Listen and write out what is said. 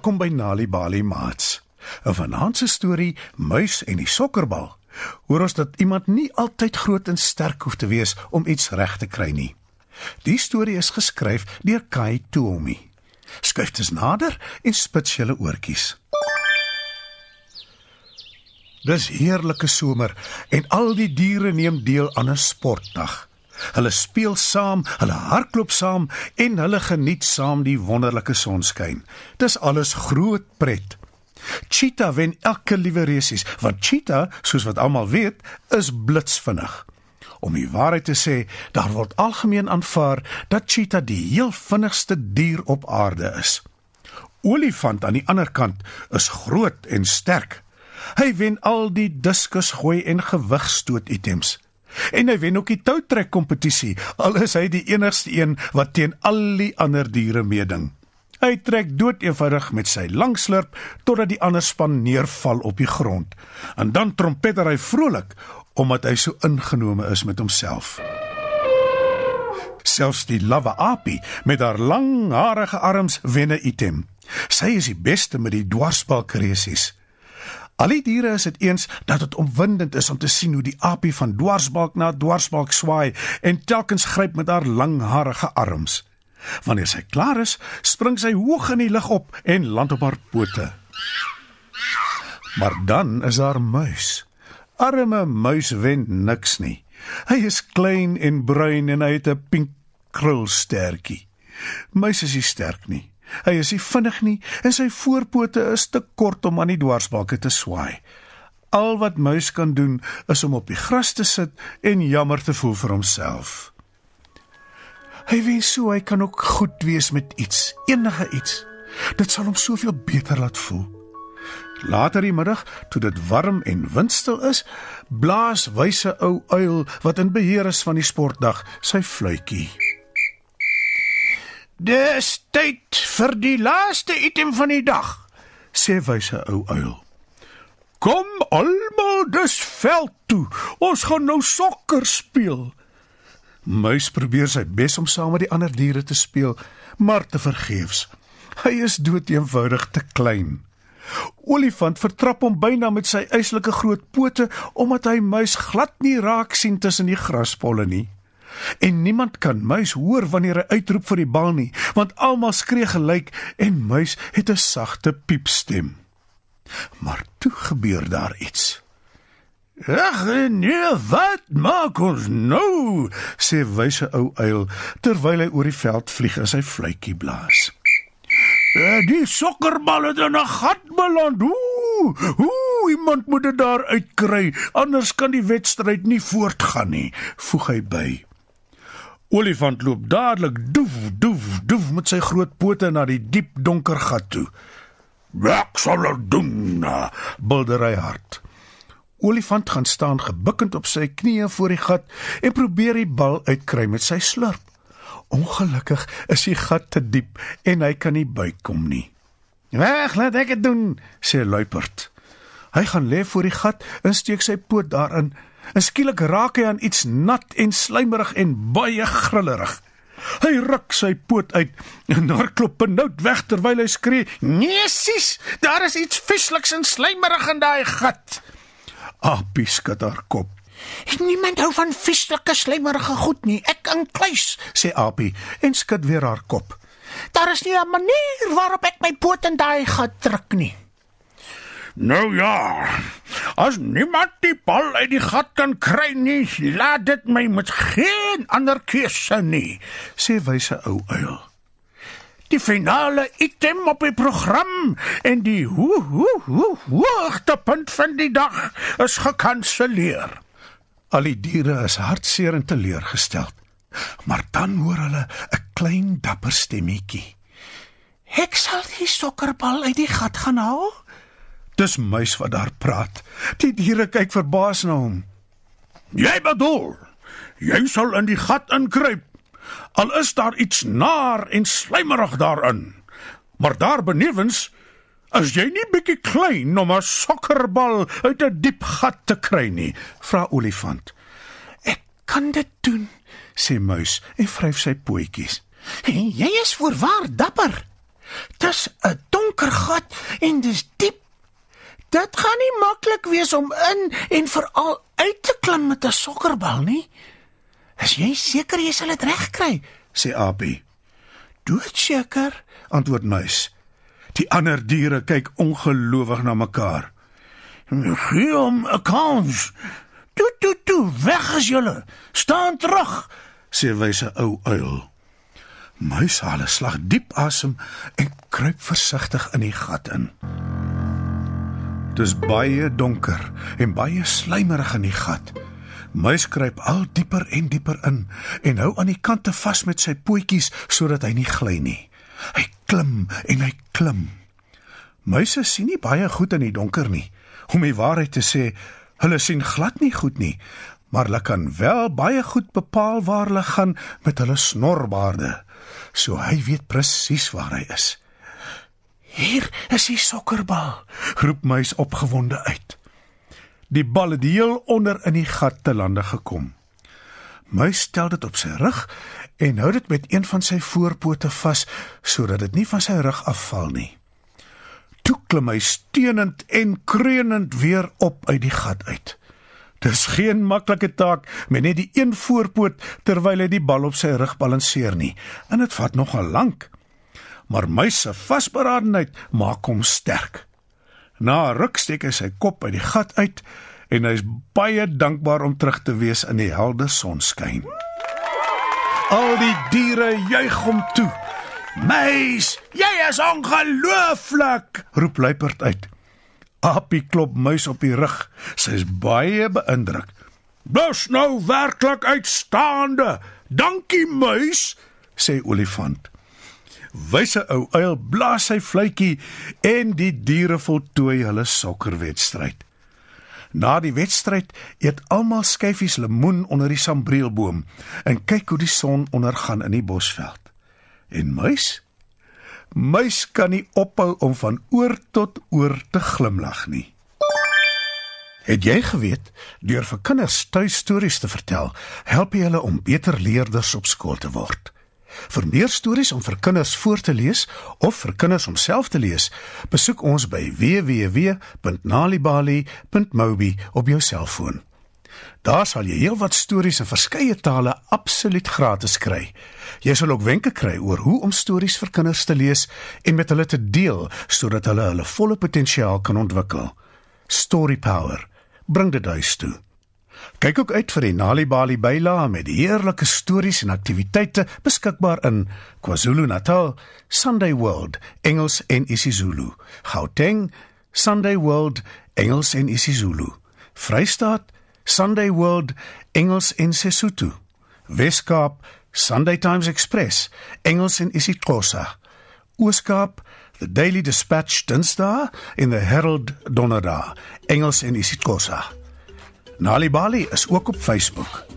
Welkom by Nali Bali Mats. 'n Vanaand se storie Muis en die sokkerbal. Hoor ons dat iemand nie altyd groot en sterk hoef te wees om iets reg te kry nie. Die storie is geskryf deur Kai Toomi. Skryf dit nader en spits julle oortjies. Dis heerlike somer en al die diere neem deel aan 'n sportdag. Hulle speel saam, hulle hardloop saam en hulle geniet saam die wonderlike sonskyn. Dis alles groot pret. Cheetah wen elke liewe resies, want cheetah, soos wat almal weet, is blitsvinnig. Om die waarheid te sê, daar word algemeen aanvaar dat cheetah die heel vinnigste dier op aarde is. Olifant aan die ander kant is groot en sterk. Hy wen al die diskus gooi en gewigstoot items. En hy wen ook die toutrek kompetisie, al is hy die enigste een wat teen al die ander diere meeding. Hy trek doeteenvoudig met sy lang slurp totdat die ander span neerval op die grond. En dan trompeter hy vrolik omdat hy so ingenome is met homself. Selfs die lava apie met haar langharige arms wen 'n item. Sy is die beste met die dwarsbalkresies. Al die diere is dit eens dat dit opwindend is om te sien hoe die apie van dwarsbalk na dwarsbalk swaai en telkens gryp met haar langharige arms. Wanneer sy klaar is, spring sy hoog in die lug op en land op haar pote. Maar dan is daar muis. Arme muis wen niks nie. Hy is klein en bruin en hy het 'n pink krulstertjie. Muis is nie sterk nie. Hy is nie vinnig nie en sy voorpote is te kort om aan die dwarsbalke te swaai. Al wat muis kan doen is om op die gras te sit en jammer te voel vir homself. Hy wens so hy kan ook goed wees met iets, enige iets. Dit sal hom soveel beter laat voel. Later die middag, toe dit warm en windstil is, blaas wyse ou uil wat in beheer is van die sportdag sy fluitjie. Dis tyd vir die laaste item van die dag, sê wyse ou uil. Kom almal dus veld toe. Ons gaan nou sokker speel. Muis probeer sy bes om saam met die ander diere te speel, maar te vergeefs. Hy is doeteenvoudig te klein. Olifant vertrap hom byna met sy eislike groot pote omdat hy muis glad nie raak sien tussen die graspolle nie. En niemand kan muis hoor wanneer hy uitroep vir die bal nie, want almal skree gelyk en muis het 'n sagte piepstem. Maar toe gebeur daar iets. "Ag nee, wat maak ons nou?" sê wyse ou uil terwyl hy oor die veld vlieg en sy fluitjie blaas. "Eh, "Die sokkerbal het in 'n gat beland. Ooh, ooh, iemand moet dit daar uitkry, anders kan die wedstryd nie voortgaan nie," voeg hy by. Olifant loop dadelik doef doef doef met sy groot pote na die diep donker gat toe. "Wat sal ek doen?" bulder hy hard. Olifant gaan staan gebukkend op sy knieë voor die gat en probeer die bal uitkry met sy slurp. Ongelukkig is die gat te diep en hy kan nie bykom nie. "Weg, laat ek dit doen," sê Luiperd. Hy gaan lê voor die gat en steek sy poot daarin En skielik raak hy aan iets nat en slijmerig en baie grillerig. Hy ruk sy poot uit en daar klop benoud weg terwyl hy skree: "Nee, sis, daar is iets viesliks en slijmerig in daai gat." Apie skud haar kop. "Niemand hou van vieslike slijmerige goed nie. Ek inkluis," sê Apie en skud weer haar kop. "Daar is nie 'n manier waarop ek my poot in daai gat druk nie." Nou ja. As niemand die bal uit die gat kan kry nie, laat dit my met geen ander keuse nie, sê wyse ou uil. Die finale item op die program en die hoe hoe hoe hoogtepunt van die dag is gekanselleer. Al die diere is hartseer en teleurgesteld. Maar dan hoor hulle 'n klein dapper stemmetjie. Ek sal die sokkerbal uit die gat gaan haal. Dis muis wat daar praat. Die diere kyk verbaas na hom. Jy bedoel, jy sal in die gat inkruip. Al is daar iets naar en slijmerig daarin. Maar daar benewens is jy nie bietjie klein om 'n sokkerbal uit 'n diep gat te kry nie, vra olifant. Ek kan dit doen, sê muis en vryf sy pootjies. Jy is voorwaar dapper. Dis 'n donker gat en dis diep. Dit gaan nie maklik wees om in en veral uit te klim met 'n sokkerbal nie. Is jy seker jy sal dit regkry? sê Apie. Doodseker, Antwoord Muis. Die ander diere kyk ongelowig na mekaar. gee hom 'n kans. Toe toe toe, weg is julle. Staan terug. sê wyse ou uil. Muis haal 'n slag diep asem en kruip versigtig in die gat in. Dis baie donker en baie slijmerig in die gat. Muis kruip al dieper en dieper in en hou aan die kante vas met sy pootjies sodat hy nie gly nie. Hy klim en hy klim. Muise sien nie baie goed in die donker nie. Om die waarheid te sê, hulle sien glad nie goed nie, maar hulle kan wel baie goed bepaal waar hulle gaan met hulle snorbaarde. So hy weet presies waar hy is. Hier is die sokkerbal. roep muis opgewonde uit. Die bal het heel onder in die gat te lande gekom. Muis stel dit op sy rug en hou dit met een van sy voorpote vas sodat dit nie van sy rug afval nie. Toe klim hy steunend en kreunend weer op uit die gat uit. Dis geen maklike taak met net die een voorpoot terwyl hy die bal op sy rug balanseer nie, en dit vat nogal lank maar muis se vasberadenheid maak hom sterk. Na 'n ruk steek hy sy kop uit die gat uit en hy is baie dankbaar om terug te wees in die helder sonskyn. Al die diere juig hom toe. "Muis, jy is ongelooflik!" roep luiperd uit. Apie klop muis op die rug. Sy is baie beïndruk. "Dis nou werklik uitstaande. Dankie muis," sê olifant. Wyse ou uil blaas sy fluitjie en die diere voltooi hulle sokkerwedstryd. Na die wedstryd eet almal skyfies lemoen onder die sambreelboom en kyk hoe die son ondergaan in die bosveld. En muis? Muis kan nie ophou om van oor tot oor te glimlag nie. Het jy geweet deur vir kinders tuistories te vertel, help jy hulle om beter leerders op skool te word? Vir meer stories om vir kinders voor te lees of vir kinders om self te lees, besoek ons by www.nalibali.mobi op jou selfoon. Daar sal jy heelwat stories in verskeie tale absoluut gratis kry. Jy sal ook wenke kry oor hoe om stories vir kinders te lees en met hulle te deel sodat hulle hulle volle potensiaal kan ontwikkel. Story Power. Bring dit huis toe. Kyk ook uit vir die NaliBali byla met heerlike stories en aktiwiteite beskikbaar in KwaZulu-Natal, Sunday World, Engels en isiZulu, Gauteng, Sunday World, Engels en isiZulu, Vrystaat, Sunday World, Engels en Sesotho, Weskaap, Sunday Times Express, Engels en isiXhosa, Ooskaap, The Daily Dispatch Dinsdae en The Herald Donderdag, Engels en isiXhosa. Nali Bali is ook op Facebook.